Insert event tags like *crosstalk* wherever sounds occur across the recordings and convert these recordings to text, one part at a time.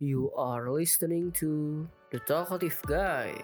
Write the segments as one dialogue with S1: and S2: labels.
S1: You are listening to The Talkative Guy.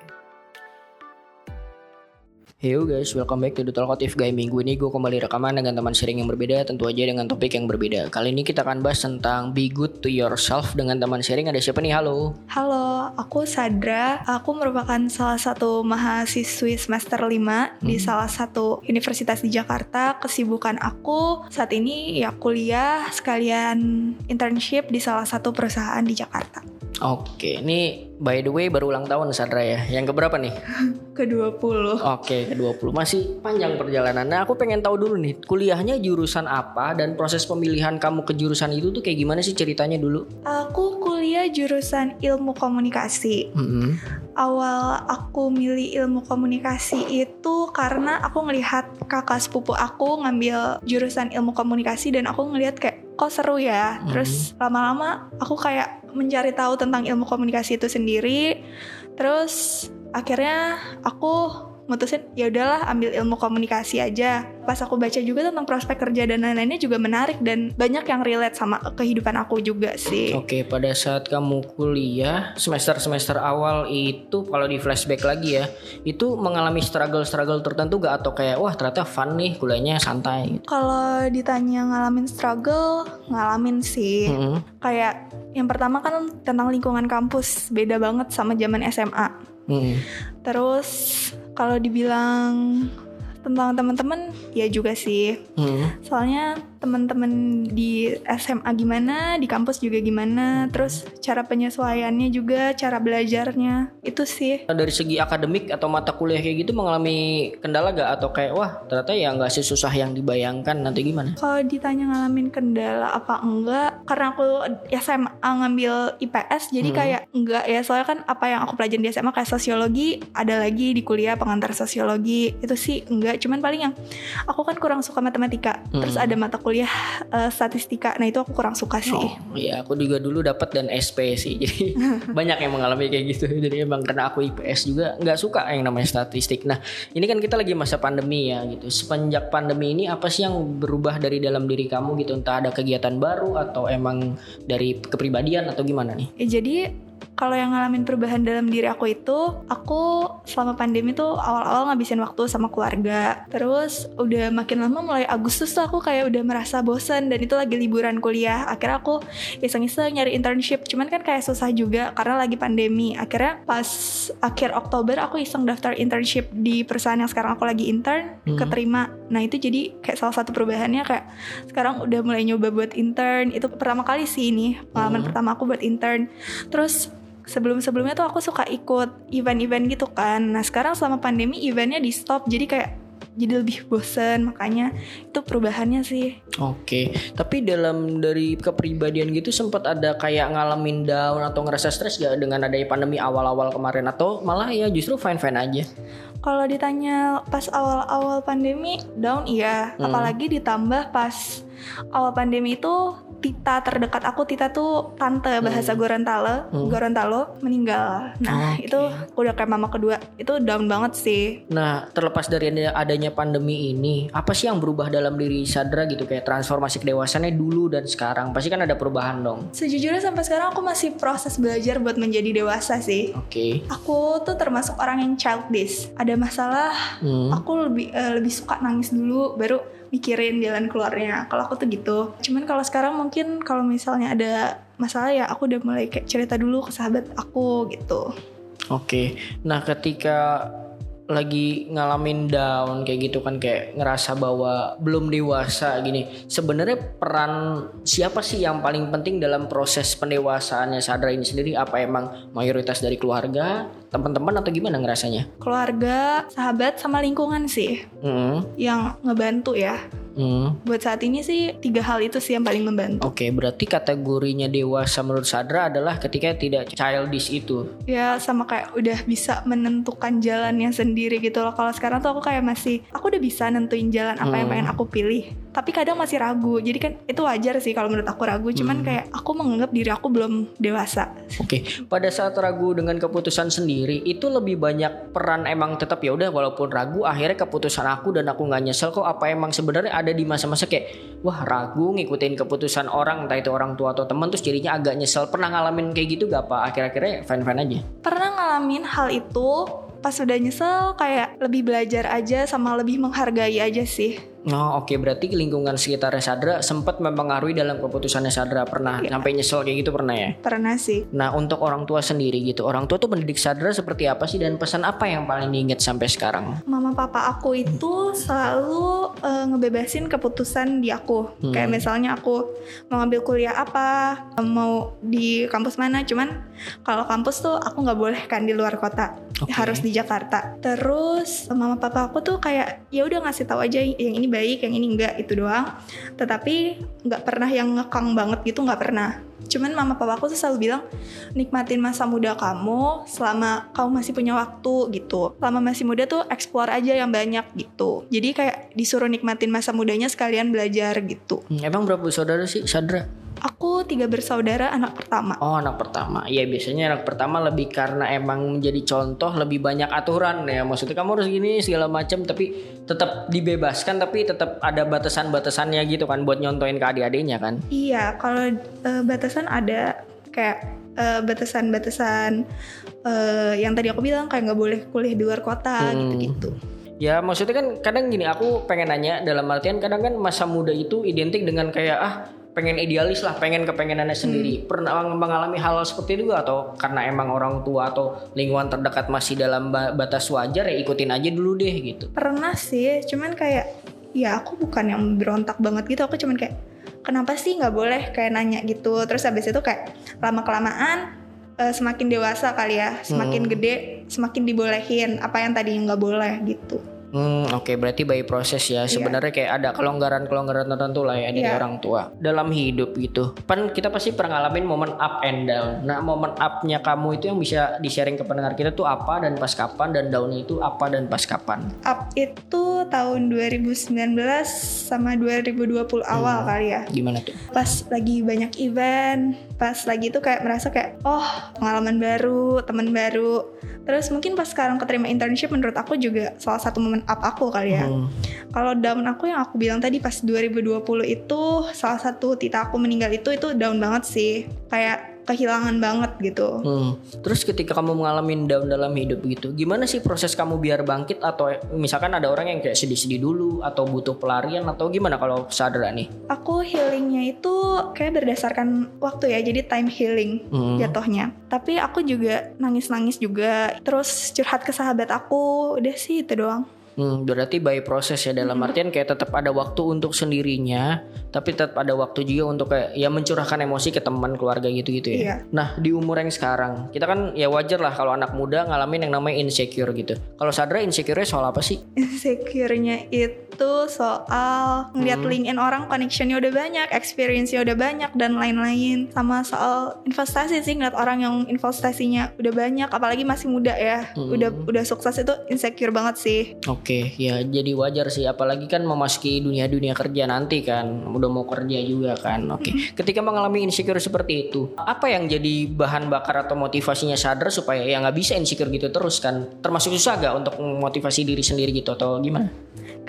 S1: Yo guys, welcome back to The Talkative Guy Minggu ini gue kembali rekaman dengan teman sharing yang berbeda Tentu aja dengan topik yang berbeda Kali ini kita akan bahas tentang Be good to yourself Dengan teman sharing ada siapa nih? Halo
S2: Halo, aku Sadra. Aku merupakan salah satu mahasiswi semester 5 di salah satu universitas di Jakarta. Kesibukan aku saat ini ya kuliah sekalian internship di salah satu perusahaan di Jakarta.
S1: Oke, ini by the way baru ulang tahun Sandra ya Yang keberapa nih? *laughs*
S2: Ke-20.
S1: Oke, ke-20 Masih panjang perjalanan Nah aku pengen tahu dulu nih Kuliahnya jurusan apa Dan proses pemilihan kamu ke jurusan itu tuh kayak gimana sih ceritanya dulu?
S2: Aku kuliah jurusan ilmu komunikasi.
S1: Mm-mm.
S2: Awal aku milih ilmu komunikasi itu karena aku ngelihat kakak sepupu aku ngambil jurusan ilmu komunikasi dan aku ngelihat kayak kok seru ya. Terus lama-lama aku kayak mencari tahu tentang ilmu komunikasi itu sendiri. Terus akhirnya aku mutusin ya udahlah ambil ilmu komunikasi aja. Pas aku baca juga tentang prospek kerja dan lain-lainnya juga menarik dan banyak yang relate sama kehidupan aku juga sih.
S1: Oke, pada saat kamu kuliah semester-semester awal itu kalau di flashback lagi ya, itu mengalami struggle-struggle tertentu gak atau kayak wah ternyata fun nih kuliahnya santai gitu.
S2: Kalau ditanya ngalamin struggle, ngalamin sih.
S1: Mm-mm.
S2: Kayak yang pertama kan tentang lingkungan kampus, beda banget sama zaman SMA.
S1: Mm-mm.
S2: Terus kalau dibilang tentang teman-teman, ya juga sih.
S1: Mm.
S2: Soalnya teman-teman di SMA gimana, di kampus juga gimana, terus cara penyesuaiannya juga, cara belajarnya, itu sih.
S1: Dari segi akademik atau mata kuliah kayak gitu mengalami kendala gak atau kayak wah ternyata ya nggak sesusah yang dibayangkan nanti gimana?
S2: Kalau ditanya ngalamin kendala apa enggak, karena aku SMA ngambil IPS, jadi
S1: Hmm.
S2: kayak enggak ya. Soalnya kan apa yang aku pelajarin di SMA kayak sosiologi, ada lagi di kuliah pengantar sosiologi, itu sih enggak. Cuman paling yang aku kan kurang suka matematika, terus
S1: Hmm.
S2: ada mata kuliah eh, statistika, nah itu aku kurang suka sih.
S1: Oh, iya aku juga dulu dapat dan SP sih. Jadi *laughs* banyak yang mengalami kayak gitu. Jadi emang karena aku IPS juga nggak suka yang namanya statistik. Nah, ini kan kita lagi masa pandemi ya gitu. Semenjak pandemi ini apa sih yang berubah dari dalam diri kamu gitu? Entah ada kegiatan baru atau emang dari kepribadian atau gimana nih?
S2: Ya, jadi kalau yang ngalamin perubahan dalam diri aku itu, aku selama pandemi tuh awal-awal ngabisin waktu sama keluarga. Terus udah makin lama mulai Agustus tuh aku kayak udah merasa bosen dan itu lagi liburan kuliah. Akhirnya aku iseng-iseng nyari internship. Cuman kan kayak susah juga karena lagi pandemi. Akhirnya pas akhir Oktober aku iseng daftar internship di perusahaan yang sekarang aku lagi intern,
S1: Hmm.
S2: keterima. Nah itu jadi kayak salah satu perubahannya kayak sekarang udah mulai nyoba buat intern. Itu pertama kali sih ini pengalaman
S1: Hmm.
S2: pertama aku buat intern. Terus sebelum-sebelumnya tuh aku suka ikut event-event gitu kan. Nah sekarang selama pandemi eventnya di stop jadi kayak jadi lebih bosen makanya itu perubahannya sih.
S1: Oke, tapi dalam dari kepribadian gitu sempat ada kayak ngalamin down atau ngerasa stres gak dengan adanya pandemi awal-awal kemarin atau malah ya justru fine-fine aja?
S2: Kalau ditanya pas awal-awal pandemi down iya,
S1: Hmm.
S2: apalagi ditambah pas awal pandemi itu Tita terdekat aku Tita tuh tante bahasa Gorontalo,
S1: Hmm.
S2: Gorontalo meninggal. Nah,
S1: Oke.
S2: itu udah kayak mama kedua. Itu down banget sih.
S1: Nah, terlepas dari adanya- pandemi ini, apa sih yang berubah dalam diri Sadra gitu kayak transformasi kedewasaannya dulu dan sekarang? Pasti kan ada perubahan dong.
S2: Sejujurnya sampai sekarang aku masih proses belajar buat menjadi dewasa sih.
S1: Oke.
S2: Aku tuh termasuk orang yang childish. Ada masalah,
S1: Hmm.
S2: aku lebih eh, lebih suka nangis dulu, baru mikirin jalan keluarnya. Kalau aku tuh gitu. Cuman kalau sekarang mungkin kalau misalnya ada masalah ya aku udah mulai kayak cerita dulu ke sahabat aku gitu.
S1: Oke. Nah, ketika lagi ngalamin down kayak gitu kan kayak ngerasa bahwa belum dewasa gini. Sebenarnya peran siapa sih yang paling penting dalam proses pendewasaannya Sadra ini sendiri? Apa emang mayoritas dari keluarga, teman-teman atau gimana ngerasanya?
S2: Keluarga, sahabat, sama lingkungan sih
S1: Hmm.
S2: yang ngebantu ya.
S1: Hmm.
S2: Buat saat ini sih tiga hal itu sih yang paling membantu.
S1: Oke, berarti kategorinya dewasa menurut Sadra adalah ketika tidak childish itu.
S2: Ya sama kayak udah bisa menentukan jalannya sendiri gitu loh. Kalau sekarang tuh aku kayak masih, aku udah bisa nentuin jalan apa yang
S1: Hmm.
S2: pengen aku pilih. Tapi kadang masih ragu. Jadi kan itu wajar sih kalau menurut aku ragu. Cuman
S1: Hmm.
S2: kayak aku menganggap diri aku belum dewasa.
S1: Oke, pada saat ragu dengan keputusan sendiri itu lebih banyak peran emang tetap ya udah walaupun ragu akhirnya keputusan aku dan aku nggak nyesel kok apa emang sebenarnya ada di masa-masa kayak wah ragu ngikutin keputusan orang entah itu orang tua atau teman terus jadinya agak nyesel pernah ngalamin kayak gitu gak apa akhir-akhirnya fine-fine aja
S2: Pernah ngalamin hal itu pas udah nyesel kayak lebih belajar aja sama lebih menghargai aja sih.
S1: Oh oke berarti lingkungan sekitarnya Sadra sempat mempengaruhi dalam keputusannya Sadra pernah
S2: Iya.
S1: sampai nyesel kayak gitu pernah ya
S2: Pernah sih.
S1: Nah untuk orang tua sendiri gitu orang tua tuh mendidik Sadra seperti apa sih dan pesan apa yang paling diingat sampai sekarang
S2: Mama papa aku itu selalu eh, ngebebasin keputusan di aku.
S1: Hmm.
S2: Kayak misalnya aku mau ngambil kuliah apa, mau di kampus mana. Cuman kalau kampus tuh aku nggak boleh kan di luar kota,
S1: Oke.
S2: harus di Jakarta. Terus mama papa aku tuh kayak ya udah ngasih tahu aja yang ini baik, yang ini enggak itu doang. Tetapi nggak pernah yang ngekang banget gitu, nggak pernah. Cuman mama papa aku tuh selalu bilang nikmatin masa muda kamu selama kamu masih punya waktu gitu. Selama masih muda tuh explore aja yang banyak gitu. Jadi kayak disuruh nikmatin masa mudanya sekalian belajar gitu.
S1: Hmm, Emang berapa saudara sih Sadra?
S2: Aku tiga bersaudara anak pertama.
S1: Oh anak pertama Iya biasanya anak pertama lebih karena emang menjadi contoh Lebih banyak aturan ya Maksudnya kamu harus gini segala macam Tapi tetap dibebaskan Tapi tetap ada batasan-batasannya gitu kan Buat nyontoin ke adik-adiknya kan
S2: Iya, kalau eh, batasan ada kayak eh, batasan-batasan eh, yang tadi aku bilang kayak nggak boleh kuliah di luar kota
S1: Hmm.
S2: gitu-gitu.
S1: Ya maksudnya kan kadang gini Aku pengen nanya dalam artian kadang kan masa muda itu identik dengan kayak Ah pengen idealis lah pengen kepengenannya sendiri pernah mengalami hal seperti itu gak? atau karena emang orang tua atau lingkungan terdekat masih dalam ba- batas wajar ya ikutin aja dulu deh gitu
S2: Pernah sih, cuman kayak ya aku bukan yang berontak banget gitu. Aku cuman kayak kenapa sih nggak boleh kayak nanya gitu. Terus habis itu kayak lama kelamaan semakin dewasa kali ya, semakin gede semakin dibolehin apa yang tadi nggak boleh gitu.
S1: Hmm, oke berarti by proses ya. Sebenarnya kayak ada kelonggaran-kelonggaran tertentu lah ya dari
S2: Iya.
S1: orang tua dalam hidup gitu. Kan kita pasti pernah ngalamin momen up and down. Nah, momen up-nya kamu itu yang bisa di-sharing ke pendengar kita tuh apa dan pas kapan dan down-nya itu apa dan pas kapan?
S2: Up itu tahun 2019 sama 2020 awal kali ya.
S1: Gimana tuh?
S2: pas lagi banyak event, pas lagi itu kayak merasa kayak oh pengalaman baru, teman baru. Terus mungkin pas sekarang keterima internship menurut aku juga salah satu momen up aku kali ya.
S1: Hmm.
S2: Kalau down aku yang aku bilang tadi pas 2020 itu salah satu tita aku meninggal itu itu down banget sih. Kayak kehilangan banget gitu.
S1: Hmm. Terus ketika kamu mengalami down dalam hidup gitu, gimana sih proses kamu biar bangkit atau misalkan ada orang yang kayak sedih-sedih dulu atau butuh pelarian atau gimana kalau sadar nih?
S2: Aku healingnya itu kayak berdasarkan waktu ya, jadi time healing
S1: Hmm.
S2: jatuhnya. Tapi aku juga nangis-nangis juga, terus curhat ke sahabat aku, udah sih itu doang.
S1: Hmm, berarti by proses ya dalam artian kayak tetap ada waktu untuk sendirinya, tapi tetap ada waktu juga untuk kayak ya mencurahkan emosi ke teman keluarga gitu-gitu ya.
S2: Iya.
S1: Nah di umur yang sekarang kita kan ya wajar lah kalau anak muda ngalamin yang namanya insecure gitu. Kalau Sadra insecure soal apa sih?
S2: Insecure-nya itu soal ngeliat LinkedIn orang connectionnya udah banyak, experience-nya udah banyak dan lain-lain. Sama soal investasi sih ngeliat orang yang investasinya udah banyak, apalagi masih muda ya, udah udah sukses itu insecure banget sih.
S1: Oke, ya jadi wajar sih apalagi kan memasuki dunia-dunia kerja nanti kan, udah mau kerja juga kan. Oke. Ketika mengalami insecure seperti itu, apa yang jadi bahan bakar atau motivasinya Sadra supaya ya nggak bisa insecure gitu terus kan? Termasuk susah gak untuk memotivasi diri sendiri gitu atau gimana?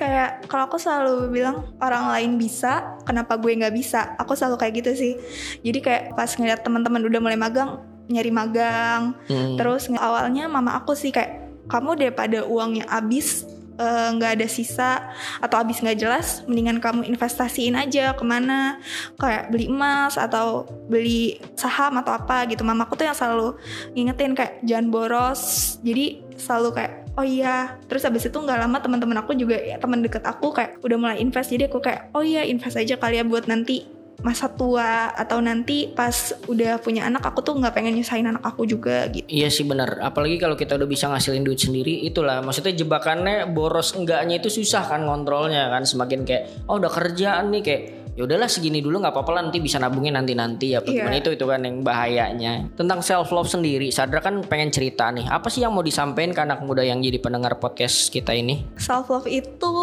S2: kayak kalau aku selalu bilang orang lain bisa kenapa gue nggak bisa aku selalu kayak gitu sih jadi kayak pas ngeliat teman-teman udah mulai magang nyari magang
S1: Hmm.
S2: terus awalnya mama aku sih kayak kamu daripada uangnya habis eh, nggak ada sisa atau habis nggak jelas mendingan kamu investasiin aja ke mana. Kayak beli emas atau beli saham atau apa gitu. Mamaku tuh yang selalu ngingetin kayak jangan boros. Jadi selalu kayak oh iya. Terus habis itu nggak lama teman-teman aku juga ya teman deket aku kayak udah mulai invest. Jadi aku kayak oh iya invest aja kali ya buat nanti masa tua atau nanti pas udah punya anak aku tuh nggak pengen nyusahin anak aku juga gitu
S1: Iya sih benar. Apalagi kalau kita udah bisa ngasilin duit sendiri, itulah maksudnya jebakannya boros enggaknya itu susah kan kontrolnya kan. Semakin kayak oh udah kerjaan nih kayak ya udahlah segini dulu nggak apa-apa lah nanti bisa nabungin nanti nanti ya. Cuman itu itu kan yang bahayanya. Tentang self love sendiri, Sadra kan pengen cerita nih. Apa sih yang mau disampaikan ke anak muda yang jadi pendengar podcast kita ini?
S2: self love itu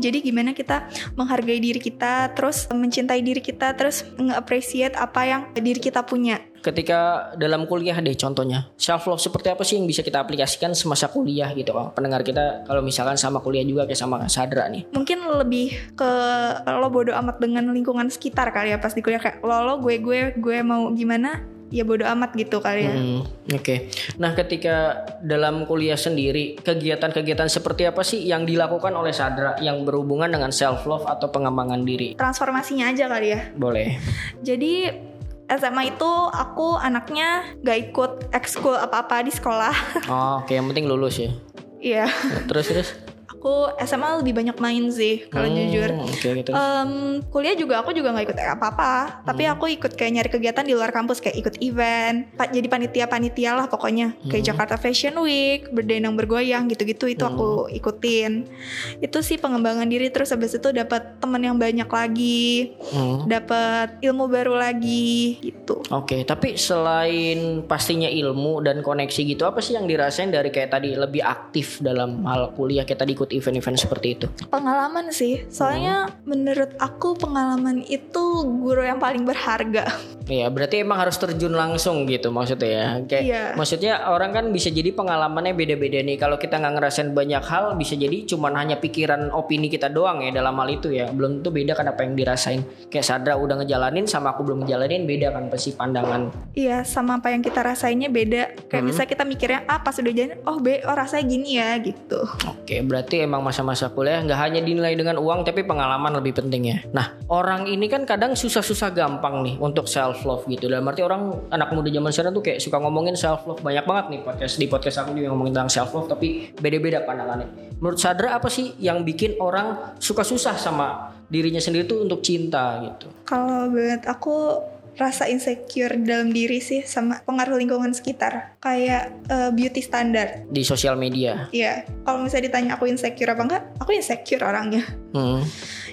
S2: jadi gimana kita menghargai diri kita terus mencintai diri kita kita terus nge-appreciate apa yang diri kita punya.
S1: Ketika dalam kuliah deh contohnya, self love seperti apa sih yang bisa kita aplikasikan semasa kuliah gitu oh, Pendengar kita kalau misalkan sama kuliah juga kayak sama Sadra nih.
S2: Mungkin lebih ke lo bodo amat dengan lingkungan sekitar kali ya pas di kuliah kayak lo lo gue gue gue mau gimana ya bodo amat gitu kali ya.
S1: Hmm, Oke. Okay. Nah, ketika dalam kuliah sendiri, kegiatan-kegiatan seperti apa sih yang dilakukan oleh Sadra yang berhubungan dengan self love atau pengembangan diri?
S2: Transformasinya aja kali ya.
S1: Boleh.
S2: Jadi SMA itu aku anaknya gak ikut ekskul apa-apa di sekolah.
S1: Oh, oke. Okay. Yang penting lulus ya.
S2: Iya.
S1: terus terus
S2: aku SMA lebih banyak main sih kalau hmm, jujur.
S1: Okay, gitu.
S2: um, kuliah juga aku juga nggak ikut apa-apa, tapi hmm. aku ikut kayak nyari kegiatan di luar kampus kayak ikut event, jadi panitia-panitia lah pokoknya hmm. kayak Jakarta Fashion Week, berdendang bergoyang gitu-gitu itu hmm. aku ikutin. Itu sih pengembangan diri terus habis itu dapat teman yang banyak lagi, hmm. dapat ilmu baru lagi gitu.
S1: Oke, okay, tapi selain pastinya ilmu dan koneksi gitu, apa sih yang dirasain dari kayak tadi lebih aktif dalam hal kuliah kayak tadi ikut ikut event-event seperti itu?
S2: Pengalaman sih, soalnya hmm. menurut aku pengalaman itu guru yang paling berharga.
S1: Iya, berarti emang harus terjun langsung gitu maksudnya ya. Kayak iya. maksudnya orang kan bisa jadi pengalamannya beda-beda nih. Kalau kita nggak ngerasain banyak hal, bisa jadi cuman hanya pikiran opini kita doang ya dalam hal itu ya. Belum tuh beda kan apa yang dirasain. Kayak Sadra udah ngejalanin sama aku belum ngejalanin beda kan pasti pandangan.
S2: Iya, sama apa yang kita rasainnya beda. Kayak hmm. bisa kita mikirnya ah pas udah jalan, oh be, oh rasanya gini ya gitu.
S1: Oke, berarti emang masa-masa kuliah nggak hanya dinilai dengan uang tapi pengalaman lebih penting ya. Nah orang ini kan kadang susah-susah gampang nih untuk self love gitu. Dalam arti orang anak muda zaman sekarang tuh kayak suka ngomongin self love banyak banget nih podcast di podcast aku juga ngomongin tentang self love tapi beda-beda pandangannya. Menurut Sadra apa sih yang bikin orang suka susah sama dirinya sendiri tuh untuk cinta gitu?
S2: Kalau buat aku rasa insecure dalam diri sih sama pengaruh lingkungan sekitar kayak uh, beauty standar
S1: di sosial media.
S2: Iya, kalau misalnya ditanya aku insecure apa enggak, aku insecure orangnya. Hmm.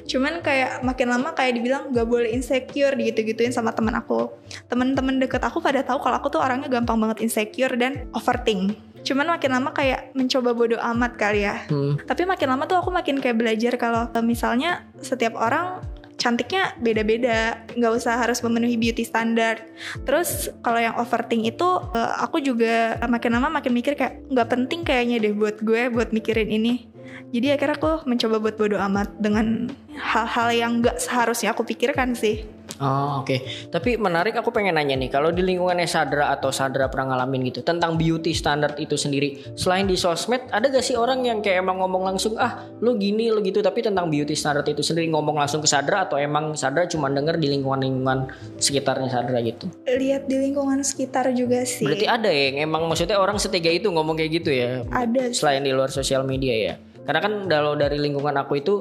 S2: Cuman kayak makin lama kayak dibilang gak boleh insecure gitu-gituin sama teman aku. Teman-teman deket aku pada tahu kalau aku tuh orangnya gampang banget insecure dan overthink. Cuman makin lama kayak mencoba bodoh amat kali ya. Hmm. Tapi makin lama tuh aku makin kayak belajar kalau misalnya setiap orang cantiknya beda-beda. Nggak usah harus memenuhi beauty standard. Terus kalau yang overthink itu eh, aku juga makin lama makin mikir kayak nggak penting kayaknya deh buat gue buat mikirin ini. Jadi akhirnya aku mencoba buat bodo amat dengan hal-hal yang nggak seharusnya aku pikirkan sih
S1: Oh oke, okay. tapi menarik aku pengen nanya nih, kalau di lingkungannya Sadra atau Sadra pernah ngalamin gitu tentang beauty standard itu sendiri, selain di sosmed, ada gak sih orang yang kayak emang ngomong langsung ah lu gini lu gitu, tapi tentang beauty standard itu sendiri ngomong langsung ke Sadra atau emang Sadra cuma denger di lingkungan-lingkungan sekitarnya Sadra gitu?
S2: Lihat di lingkungan sekitar juga sih.
S1: Berarti ada ya, emang maksudnya orang setiga itu ngomong kayak gitu ya?
S2: Ada.
S1: Selain di luar sosial media ya? Karena kan kalau dari lingkungan aku itu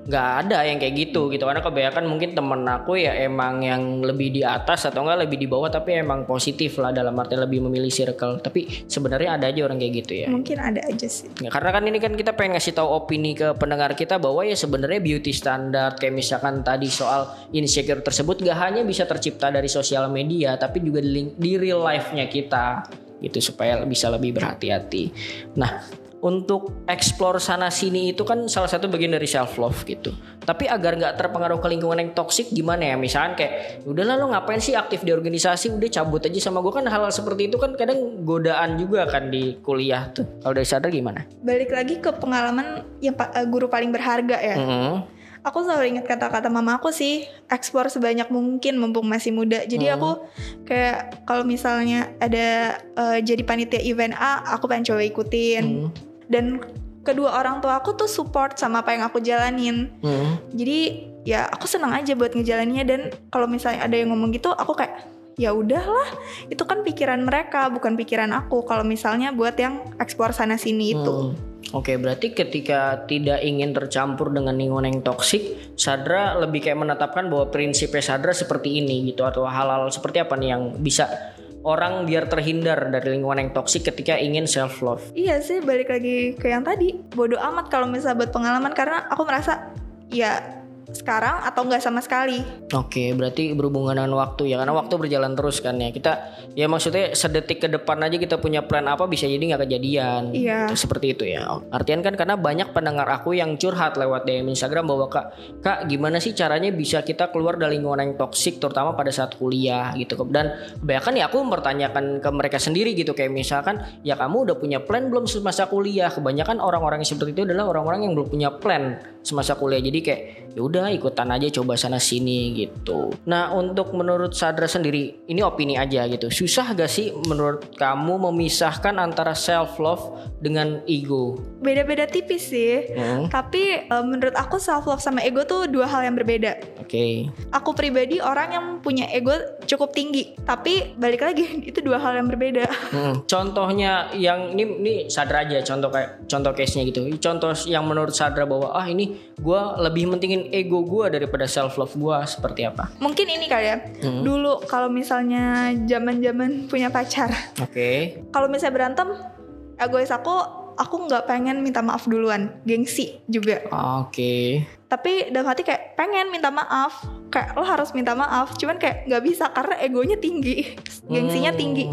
S1: nggak ada yang kayak gitu gitu. Karena kebanyakan mungkin temen aku ya emang yang lebih di atas atau enggak lebih di bawah tapi emang positif lah dalam arti lebih memilih circle. Tapi sebenarnya ada aja orang kayak gitu ya.
S2: Mungkin ada aja sih.
S1: Ya, karena kan ini kan kita pengen ngasih tahu opini ke pendengar kita bahwa ya sebenarnya beauty standard kayak misalkan tadi soal insecure tersebut gak hanya bisa tercipta dari sosial media tapi juga di, di real life-nya kita. Gitu supaya bisa lebih berhati-hati. Nah untuk explore sana sini itu kan salah satu bagian dari self love gitu. Tapi agar nggak terpengaruh ke lingkungan yang toksik gimana ya? Misalnya kayak udahlah lo ngapain sih aktif di organisasi, udah cabut aja sama gue kan hal, hal seperti itu kan kadang godaan juga kan di kuliah tuh. Kalau dari sadar gimana?
S2: Balik lagi ke pengalaman yang uh, guru paling berharga ya. Mm -hmm. Aku selalu ingat kata-kata mama aku sih, eksplor sebanyak mungkin mumpung masih muda. Jadi hmm. aku kayak kalau misalnya ada uh, jadi panitia event A, aku pengen coba ikutin. Hmm dan kedua orang tua aku tuh support sama apa yang aku jalanin. Hmm. jadi ya aku senang aja buat ngejalaninnya. Dan kalau misalnya ada yang ngomong gitu aku kayak ya udahlah itu kan pikiran mereka bukan pikiran aku. Kalau misalnya buat yang ekspor sana sini itu. Hmm.
S1: Oke, berarti ketika tidak ingin tercampur dengan lingkungan yang toksik, Sadra lebih kayak menetapkan bahwa prinsipnya Sadra seperti ini gitu atau hal-hal seperti apa nih yang bisa orang biar terhindar dari lingkungan yang toksik ketika ingin self love.
S2: Iya sih balik lagi ke yang tadi bodoh amat kalau misalnya buat pengalaman karena aku merasa ya sekarang atau nggak sama sekali.
S1: Oke, berarti berhubungan dengan waktu ya karena waktu berjalan terus kan ya. Kita ya maksudnya sedetik ke depan aja kita punya plan apa bisa jadi nggak kejadian.
S2: Iya.
S1: Gitu, seperti itu ya. Artian kan karena banyak pendengar aku yang curhat lewat DM Instagram bahwa Kak, Kak gimana sih caranya bisa kita keluar dari lingkungan yang toksik terutama pada saat kuliah gitu. Dan kebanyakan ya aku mempertanyakan ke mereka sendiri gitu kayak misalkan ya kamu udah punya plan belum semasa kuliah? Kebanyakan orang-orang yang seperti itu adalah orang-orang yang belum punya plan semasa kuliah. Jadi kayak ya udah ikutan aja coba sana sini gitu. Nah, untuk menurut Sadra sendiri, ini opini aja gitu. Susah gak sih menurut kamu memisahkan antara self love dengan ego?
S2: Beda-beda tipis sih.
S1: Hmm.
S2: Tapi eh, menurut aku self love sama ego tuh dua hal yang berbeda.
S1: Oke.
S2: Aku pribadi orang yang punya ego cukup tinggi, tapi balik lagi *laughs* itu dua hal yang berbeda.
S1: Hmm, Contohnya yang ini ini Sadra aja contoh kayak contoh case-nya gitu. Contoh yang menurut Sadra bahwa ah ini gua lebih mentingin ego gua daripada self love gua seperti apa?
S2: Mungkin ini kali ya. Dulu kalau misalnya zaman-zaman punya pacar,
S1: Oke.
S2: kalau misalnya berantem, egois aku, aku nggak pengen minta maaf duluan, gengsi juga.
S1: Oke.
S2: Tapi dalam hati kayak pengen minta maaf, kayak lo harus minta maaf, cuman kayak nggak bisa karena egonya tinggi, gengsinya tinggi.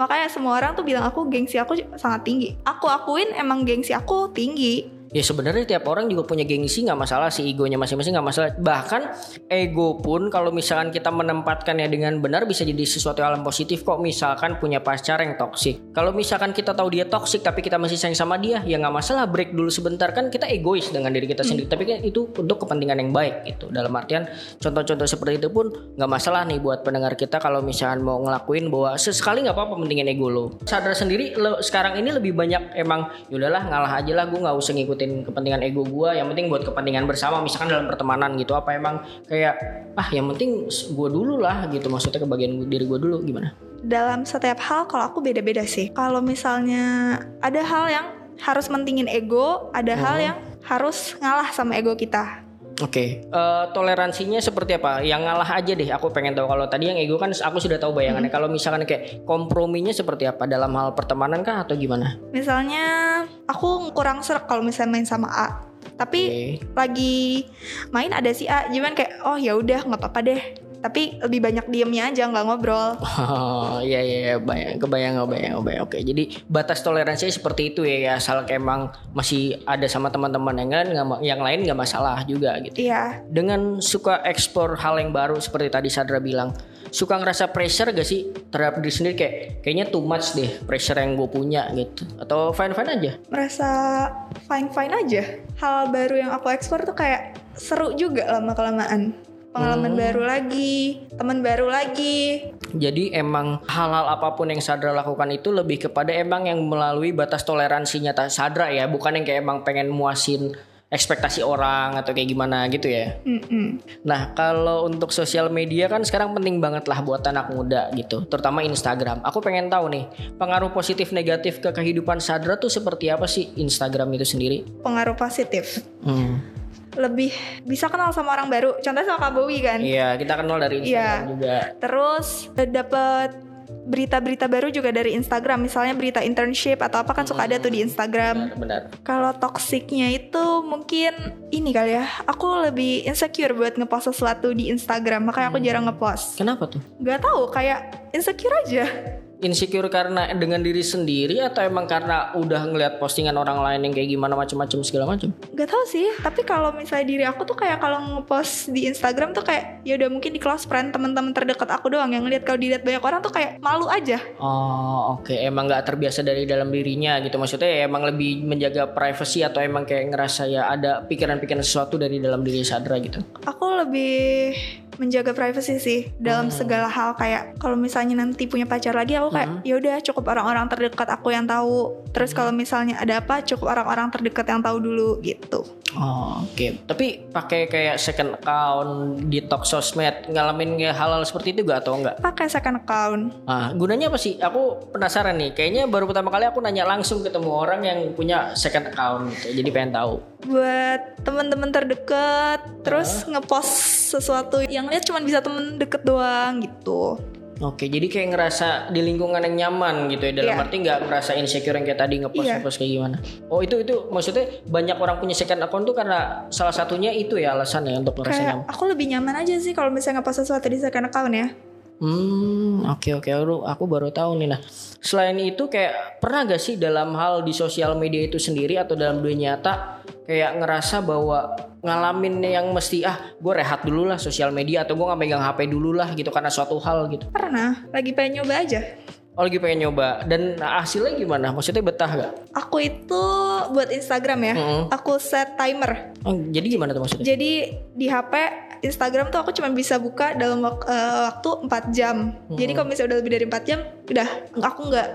S2: Makanya semua orang tuh bilang aku gengsi aku sangat tinggi. Aku akuin emang gengsi aku tinggi.
S1: Ya sebenarnya tiap orang juga punya gengsi nggak masalah sih egonya masing-masing nggak masalah. Bahkan ego pun kalau misalkan kita menempatkannya dengan benar bisa jadi sesuatu hal yang positif kok. Misalkan punya pacar yang toksik. Kalau misalkan kita tahu dia toksik tapi kita masih sayang sama dia, ya nggak masalah break dulu sebentar kan kita egois dengan diri kita sendiri. Tapi kan itu untuk kepentingan yang baik gitu. Dalam artian contoh-contoh seperti itu pun nggak masalah nih buat pendengar kita kalau misalkan mau ngelakuin bahwa sesekali nggak apa-apa pentingin ego lo. Sadar sendiri lo sekarang ini lebih banyak emang yaudahlah ngalah aja lah gue nggak usah ngikutin kepentingan ego gue yang penting buat kepentingan bersama misalkan dalam pertemanan gitu apa emang kayak ah yang penting gue dulu lah gitu maksudnya kebagian diri gue dulu gimana
S2: Dalam setiap hal kalau aku beda-beda sih. Kalau misalnya ada hal yang harus mentingin ego, ada hal yang harus ngalah sama ego kita.
S1: Oke, eh, toleransinya seperti apa? Yang ngalah aja deh. Aku pengen tahu. Kalau tadi yang ego kan aku sudah tahu bayangannya. Kalau misalkan kayak komprominya seperti apa dalam hal pertemanan kah atau gimana?
S2: Misalnya aku kurang serak kalau misalnya main sama A. Tapi
S1: Oke.
S2: lagi main ada si A, cuman kayak oh ya udah nggak apa-apa deh. Tapi lebih banyak diemnya aja nggak ngobrol. *laughs*
S1: Oh iya iya iya, bayang, kebayang kebayang kebayang. Oke, jadi batas toleransinya seperti itu ya. ya asal emang masih ada sama teman-teman yang lain, yang lain nggak masalah juga gitu.
S2: Iya,
S1: Dengan suka eksplor hal yang baru seperti tadi Sadra bilang, suka ngerasa pressure gak sih terhadap diri sendiri kayak kayaknya too much deh pressure yang gue punya gitu atau fine fine aja
S2: merasa fine fine aja. Hal baru yang aku ekspor tuh kayak seru juga lama kelamaan. Pengalaman baru lagi, teman baru lagi.
S1: jadi emang hal-hal apa pun yang Sadra lakukan itu lebih kepada emang yang melalui batas toleransinya Sadra ya bukan yang kayak emang pengen muasin ekspektasi orang atau kayak gimana gitu ya
S2: Mm-mm.
S1: Nah, kalau untuk sosial media kan sekarang penting banget lah buat anak muda gitu, terutama Instagram. Aku pengen tahu nih, pengaruh positif negatif ke kehidupan Sadra tuh seperti apa sih Instagram itu sendiri?
S2: Pengaruh positif.
S1: Hmm.
S2: Lebih bisa kenal sama orang baru. Contohnya sama Kak Bowie kan.
S1: Iya, kita kenal dari Instagram
S2: Iya.
S1: juga.
S2: Terus dapat berita-berita baru juga dari Instagram. Misalnya berita internship atau apa kan suka ada tuh di Instagram.
S1: Benar.
S2: Kalau toksiknya itu mungkin ini kali ya. Aku lebih insecure buat ngepost sesuatu di Instagram, makanya aku jarang ngepost.
S1: Kenapa tuh?
S2: Gak tahu, kayak insecure aja.
S1: Insecure karena dengan diri sendiri atau emang karena udah ngeliat postingan orang lain yang kayak gimana macam-macam segala macam?
S2: Gak tahu sih, tapi kalau misalnya diri aku tuh kayak kalau ngepost di Instagram tuh kayak ya udah mungkin di close friend teman-teman terdekat aku doang yang ngeliat kalau dilihat banyak orang tuh kayak malu aja.
S1: Oh, oke. Emang nggak terbiasa dari dalam dirinya gitu. Maksudnya ya emang lebih menjaga privacy atau emang kayak ngerasa ya ada pikiran-pikiran sesuatu dari dalam diri Sadra gitu.
S2: Aku lebih menjaga privacy sih dalam segala hal kayak kalau misalnya nanti punya pacar lagi aku kayak ya udah cukup orang-orang terdekat aku yang tahu. Terus kalau misalnya ada apa cukup orang-orang terdekat yang tahu dulu gitu.
S1: Oh, oke. Tapi pakai kayak second account di talk sosmed ngalamin hal-hal seperti itu gak atau enggak?
S2: Pakai second account.
S1: Ah, gunanya apa sih? Aku penasaran nih. Kayaknya baru pertama kali aku nanya langsung ketemu orang yang punya second account gitu. Jadi pengen tahu.
S2: buat teman-teman terdekat terus ngepost sesuatu yang lihat cuma bisa temen deket doang gitu
S1: Oke, jadi kayak ngerasa di lingkungan yang nyaman gitu ya. Dalam
S2: Iya.
S1: arti nggak ngerasa insecure yang kayak tadi ngepost
S2: Iya.
S1: ngepost kayak gimana. Oh itu itu maksudnya banyak orang punya second account tuh karena salah satunya itu ya alasannya untuk ngerasa
S2: Kayak
S1: nyaman.
S2: aku lebih nyaman aja sih kalau misalnya ngepost sesuatu di second account ya.
S1: Hmm, oke oke aku, aku baru tahu nih nah. Selain itu kayak pernah gak sih dalam hal di sosial media itu sendiri atau dalam dunia nyata kayak ngerasa bahwa ngalamin yang mesti ah gue rehat dulu lah sosial media atau gue nggak megang HP dulu lah gitu karena suatu hal gitu.
S2: Pernah, lagi pengen nyoba aja.
S1: Oh lagi pengen nyoba dan hasilnya gimana? Maksudnya betah gak?
S2: Aku itu buat Instagram ya,
S1: Mm-mm.
S2: aku set timer.
S1: Oh, jadi gimana tuh maksudnya?
S2: Jadi di HP Instagram tuh aku cuma bisa buka dalam wak- eh, waktu 4 jam. Jadi kalau misalnya udah lebih dari 4 jam, udah aku nggak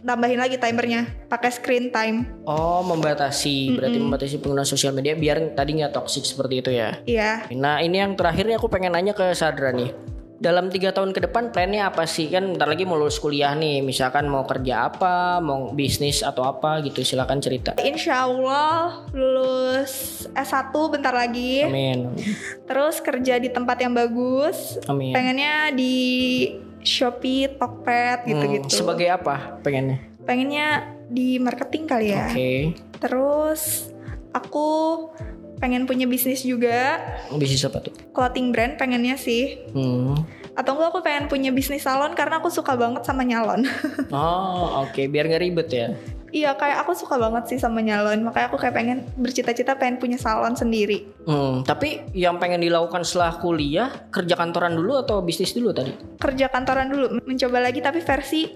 S2: tambahin lagi timernya, pakai screen time.
S1: Oh membatasi, berarti membatasi penggunaan sosial media biar tadi nggak toxic seperti itu ya.
S2: Iya.
S1: Nah ini yang terakhir nih aku pengen nanya ke Sadra nih. Dalam tiga tahun ke depan plannya apa sih? Kan bentar lagi mau lulus kuliah nih. Misalkan mau kerja apa, mau bisnis atau apa gitu. Silakan cerita.
S2: Insya Allah lulus S1 bentar lagi.
S1: Amin.
S2: Terus kerja di tempat yang bagus.
S1: Amin.
S2: Pengennya di Shopee, Tokped gitu-gitu.
S1: Hmm, sebagai apa pengennya?
S2: Pengennya di marketing kali ya.
S1: Oke.
S2: Terus aku pengen punya bisnis juga,
S1: Bisnis apa tuh?
S2: clothing brand pengennya sih.
S1: Hmm.
S2: Atau enggak aku pengen punya bisnis salon karena aku suka banget sama nyalon. *laughs*
S1: Oh oke. Biar nggak ribet ya.
S2: iya kayak aku suka banget sih sama nyalon. Makanya aku kayak pengen bercita-cita pengen punya salon sendiri.
S1: Hmm, tapi yang pengen dilakukan setelah kuliah kerja kantoran dulu atau bisnis dulu tadi?
S2: Kerja kantoran dulu, mencoba lagi tapi versi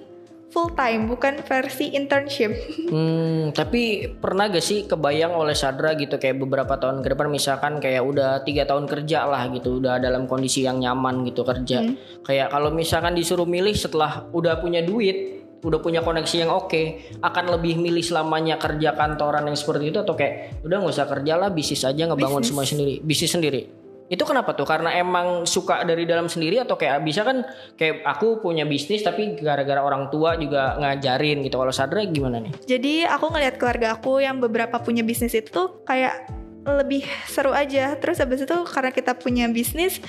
S2: full time, bukan versi internship. *laughs*
S1: Hmm, tapi pernah gak sih kebayang oleh Sadra gitu kayak beberapa tahun ke depan misalkan kayak udah tiga tahun kerja lah gitu, udah dalam kondisi yang nyaman gitu kerja. Kayak kalau misalkan disuruh milih setelah udah punya duit, udah punya koneksi yang oke, akan lebih milih selamanya kerja kantoran yang seperti itu atau kayak udah nggak usah kerja lah, bisnis aja ngebangun
S2: Bisnis.
S1: semua sendiri, bisnis sendiri. Itu kenapa tuh? Karena emang suka dari dalam sendiri atau kayak bisa kan kayak aku punya bisnis tapi gara-gara orang tua juga ngajarin gitu. Kalau Sadra gimana nih?
S2: Jadi aku ngeliat keluarga aku yang beberapa punya bisnis itu tuh kayak lebih seru aja. Terus habis itu karena kita punya bisnis,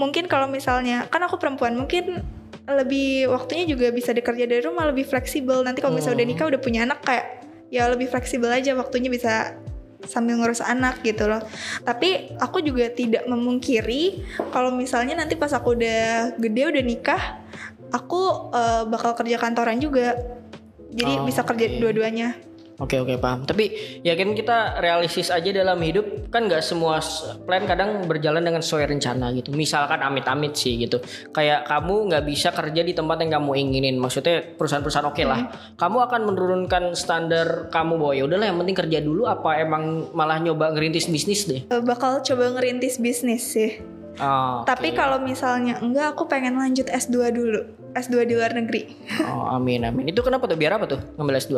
S2: mungkin kalau misalnya kan aku perempuan, mungkin lebih waktunya juga bisa dikerja dari rumah lebih fleksibel. Nanti kalau misalnya udah nikah udah punya anak kayak ya lebih fleksibel aja waktunya bisa sambil ngurus anak gitu loh. Tapi aku juga tidak memungkiri kalau misalnya nanti pas aku udah gede udah nikah, aku eh, bakal kerja kantoran juga. Jadi
S1: Oh,
S2: bisa kerja
S1: oke.
S2: dua-duanya.
S1: Oke oke paham. Tapi ya kan kita realistis aja dalam hidup kan nggak semua plan kadang berjalan dengan sesuai rencana gitu. Misalkan amit-amit sih gitu. Kayak kamu nggak bisa kerja di tempat yang kamu inginin. Maksudnya perusahaan-perusahaan oke lah. Kamu akan menurunkan standar kamu bahwa ya udahlah yang penting kerja dulu. Apa emang malah nyoba ngerintis bisnis deh?
S2: Eh, bakal coba ngerintis bisnis sih.
S1: Oh,
S2: Tapi kalau misalnya enggak, aku pengen lanjut S2 dulu. S2 di luar negeri.
S1: oh, amin amin. Itu kenapa tuh? Biar apa tuh ngambil S2?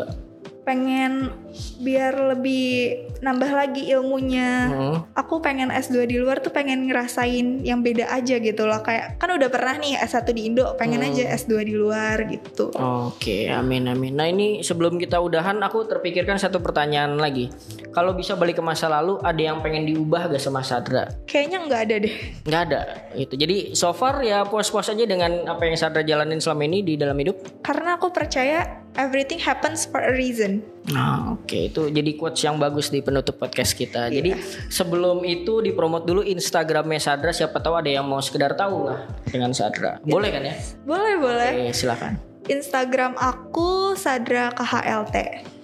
S2: Pengen biar lebih nambah lagi ilmunya.
S1: Hmm.
S2: Aku pengen S2 di luar tuh pengen ngerasain yang beda aja gitu loh. Kayak kan udah pernah nih S1 di Indo, pengen aja S2 di luar gitu.
S1: Oke, amin amin. Nah ini sebelum kita udahan, aku terpikirkan satu pertanyaan lagi. Kalau bisa balik ke masa lalu, ada yang pengen diubah gak sama Sadra?
S2: Kayaknya nggak ada deh.
S1: Nggak ada. Itu. Jadi so far ya puas-puas aja dengan apa yang Sadra jalanin selama ini di dalam hidup.
S2: Karena aku percaya everything happens for a reason.
S1: Nah, oke itu jadi quotes yang bagus di penutup podcast kita. Jadi sebelum itu dipromot dulu Instagramnya Sadra. Siapa tahu ada yang mau sekedar tahu lah dengan Sadra. Boleh kan ya?
S2: Boleh, boleh.
S1: Oke, silakan.
S2: Instagram aku Sadra KHLT.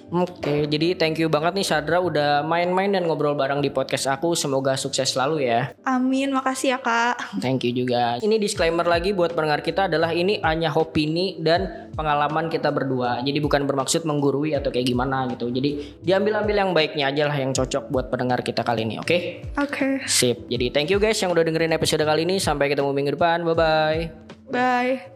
S1: Oke, jadi thank you banget nih Sadra udah main-main dan ngobrol bareng di podcast aku. Semoga sukses selalu ya.
S2: Amin, makasih ya kak.
S1: Thank you juga. Ini disclaimer lagi buat pendengar kita adalah ini hanya opini dan pengalaman kita berdua. Jadi bukan bermaksud menggurui atau kayak gimana gitu. Jadi diambil-ambil yang baiknya aja lah yang cocok buat pendengar kita kali ini, oke?
S2: Oke,
S1: Sip. Jadi thank you guys yang udah dengerin episode kali ini. Sampai ketemu minggu depan. Bye-bye.
S2: bye.